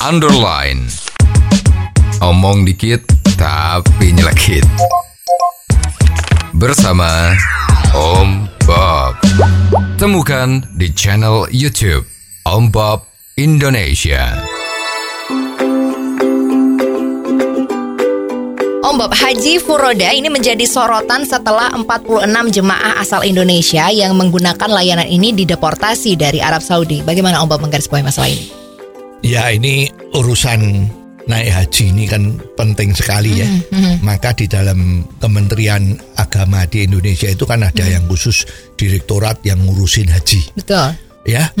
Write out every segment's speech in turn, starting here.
underline. Omong dikit tapi nyelekit. Bersama Om Bob. Temukan di channel YouTube Om Bob Indonesia. Bob, Haji Furoda ini menjadi sorotan setelah 46 jemaah asal Indonesia yang menggunakan layanan ini dideportasi dari Arab Saudi. Bagaimana Om Bob menggarisbawahi masalah ini? Ya ini urusan naik haji ini kan penting sekali ya. Maka di dalam Kementerian Agama di Indonesia itu kan ada yang khusus direktorat yang ngurusin haji Betul. ya.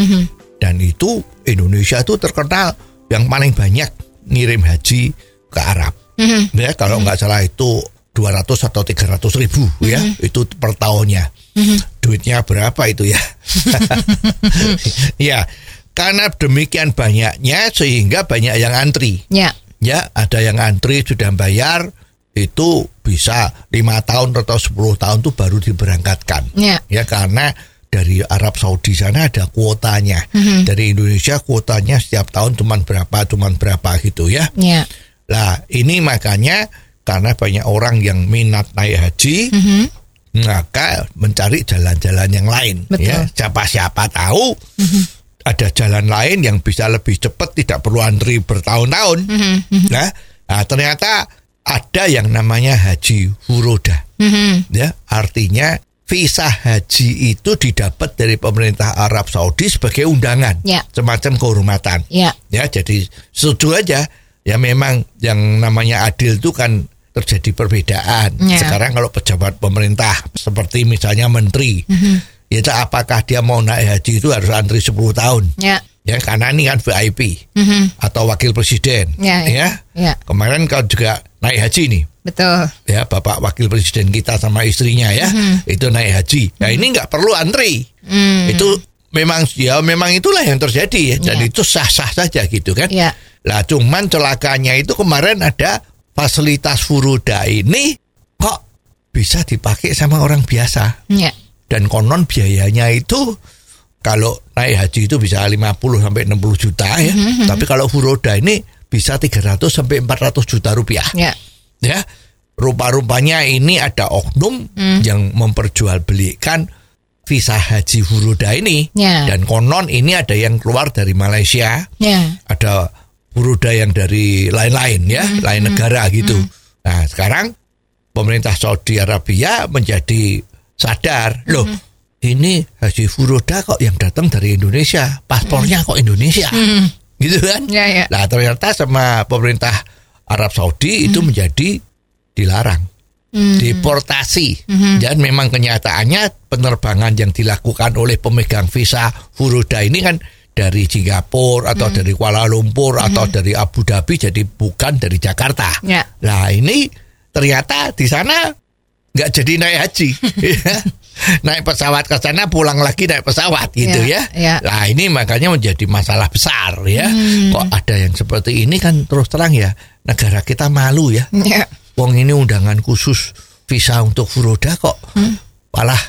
Dan itu Indonesia itu terkenal yang paling banyak ngirim haji ke Arab. Ya kalau nggak salah itu 200 atau 300 ribu ya itu per tahunnya. Duitnya berapa itu ya? ya karena demikian banyaknya sehingga banyak yang antri. Ya. Ya ada yang antri sudah bayar itu bisa lima tahun atau 10 tahun tuh baru diberangkatkan. Ya. Ya karena dari Arab Saudi sana ada kuotanya. Dari Indonesia kuotanya setiap tahun cuman berapa, cuman berapa gitu ya. Ya. Lah ini makanya karena banyak orang yang minat naik haji, maka mencari jalan-jalan yang lain. Betul. Ya, siapa-siapa tahu ada jalan lain yang bisa lebih cepat, tidak perlu antri bertahun-tahun. Nah, nah, ternyata ada yang namanya haji furoda. Ya, artinya visa haji itu didapat dari pemerintah Arab Saudi sebagai undangan, Ya. semacam kehormatan. Ya. Ya, jadi setuju aja. Ya memang yang namanya adil itu kan terjadi perbedaan. Ya. Sekarang kalau pejabat pemerintah seperti misalnya menteri, itu apakah dia mau naik haji itu harus antri 10 tahun? Ya. Ya karena ini kan VIP atau wakil presiden. Ya, ya. Ya. Kemarin kau juga naik haji nih. Betul. Ya, Bapak wakil presiden kita sama istrinya ya, itu naik haji. Nah, ini nggak perlu antri. Itu memang ya memang itulah yang terjadi ya. Dan Ya. itu sah-sah saja gitu kan. Ya. Lah cuman celakanya itu kemarin ada fasilitas furuda ini kok bisa dipakai sama orang biasa Ya. Dan konon biayanya itu kalau naik haji itu bisa 50 sampai 60 juta ya. Tapi kalau furoda ini bisa 300 sampai 400 juta rupiah. Ya. Ya. Rupa-rupanya ini ada oknum yang memperjualbelikan visa haji furoda ini. Ya. Dan konon ini ada yang keluar dari Malaysia, Ya. ada furoda yang dari lain-lain ya, lain negara gitu. Nah, sekarang pemerintah Saudi Arabia menjadi sadar, loh, ini haji furoda kok yang datang dari Indonesia, paspornya kok Indonesia. Gitu kan? Ya, ya. Nah, ternyata sama pemerintah Arab Saudi itu menjadi dilarang. Deportasi dan memang kenyataannya penerbangan yang dilakukan oleh pemegang visa furoda ini kan dari Singapura atau dari Kuala Lumpur atau dari Abu Dhabi jadi bukan dari Jakarta. Ya. Nah ini ternyata di sana nggak jadi naik haji, ya. naik pesawat ke sana pulang lagi naik pesawat gitu Ya, ya. ya. Nah ini makanya menjadi masalah besar ya. Kok ada yang seperti ini kan terus terang ya negara kita malu ya. Ya. Wong ini undangan khusus visa untuk furoda kok malah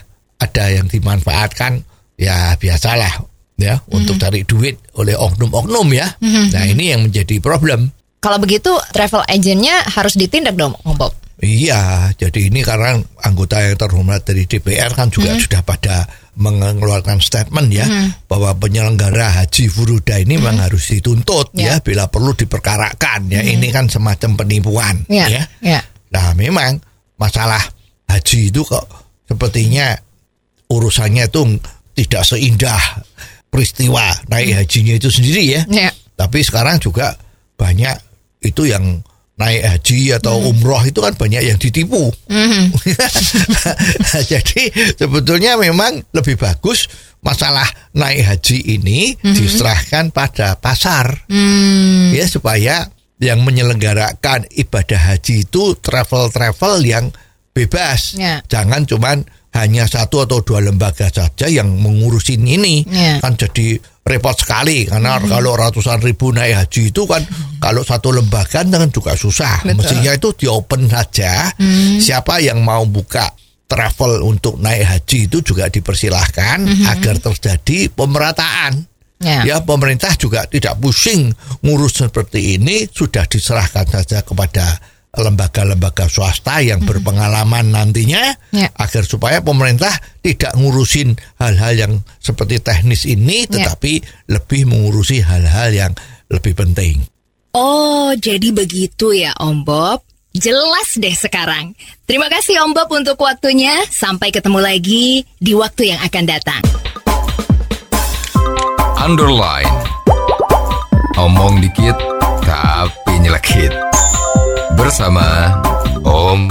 ada yang dimanfaatkan ya biasalah ya untuk cari duit oleh oknum-oknum ya. Nah ini yang menjadi problem. Kalau begitu travel agentnya harus ditindak dong, Om Bob. Iya, jadi ini karena anggota yang terhormat dari DPR kan juga sudah pada mengeluarkan statement ya bahwa penyelenggara haji furuda ini memang harus dituntut Ya. ya bila perlu diperkarakan ya. Ini kan semacam penipuan Ya. ya. Ya. Nah, memang masalah haji itu kok sepertinya urusannya itu tidak seindah peristiwa naik hajinya itu sendiri ya. Ya. Tapi sekarang juga banyak itu yang naik haji atau umroh itu kan banyak yang ditipu. Jadi sebetulnya memang lebih bagus masalah naik haji ini diserahkan pada pasar. Ya supaya yang menyelenggarakan ibadah haji itu travel-travel yang bebas. Ya. Jangan cuman hanya satu atau dua lembaga saja yang mengurusin ini. Ya. kan jadi repot sekali karena kalau ratusan ribu naik haji itu kan kalau satu lembaga kan juga susah. Betul. mestinya itu di open saja siapa yang mau buka travel untuk naik haji itu juga dipersilahkan agar terjadi pemerataan. Ya. Ya pemerintah juga tidak pusing ngurus seperti ini sudah diserahkan saja kepada lembaga-lembaga swasta yang berpengalaman nantinya Hmm. Ya. agar supaya pemerintah tidak ngurusin hal-hal yang seperti teknis ini Ya. tetapi lebih mengurusi hal-hal yang lebih penting. Oh, jadi begitu ya Om Bob. Jelas deh sekarang. Terima kasih Om Bob untuk waktunya. Sampai ketemu lagi di waktu yang akan datang. Underline. Omong dikit tapi nyelekit. Bersama Om